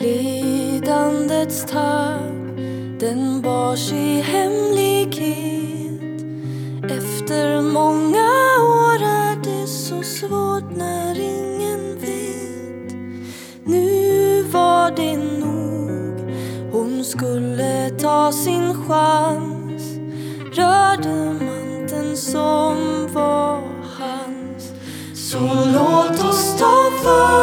Lidandets törn den bars i hemlighet. Efter många år är det så svårt när ingen vet. Nu var det nog Hon skulle ta sin chans. Rörde manteln som var hans. Så låt oss ta för